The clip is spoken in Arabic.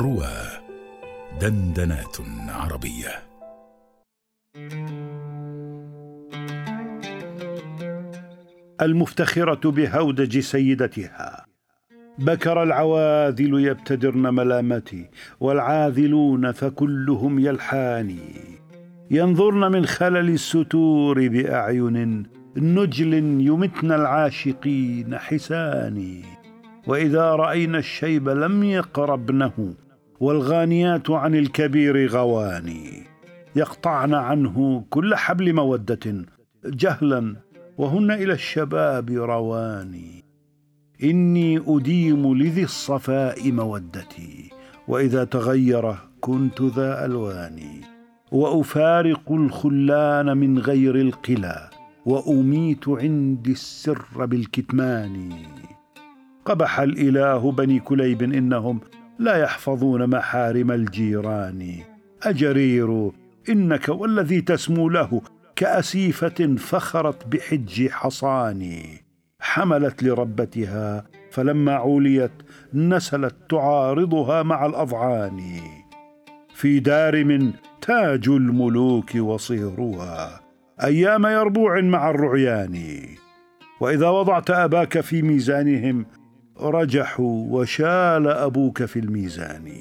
روى دندنات عربية. المفتخرة بهودج سيدتها. بكر العواذل يبتدرن ملامتي والعاذلون فكلهم يلحاني. ينظرن من خلل الستور بأعين نجل يمتن العاشقين حساني. وإذا رأينا الشيب لم يقربنه والغانيات عن الكبير غواني يقطعن عنه كل حبل مودة جهلا وهن إلى الشباب رواني. إني أديم لذي الصفاء مودتي وإذا تغير كنت ذا الوان وأفارق الخلان من غير القلى وأميت عندي السر بالكتمان. قبح الإله بني كليب إنهم لا يحفظون محارم الجيران. أجرير إنك والذي تسمو له كأسيفة فخرت بحج حصاني حملت لربتها فلما عوليت نسلت تعارضها مع الأضعان. في دارم تاج الملوك وصهرها أيام يربوع مع الرعيان. وإذا وضعت أباك في ميزانهم رجحوا وشال أبوك في الميزان.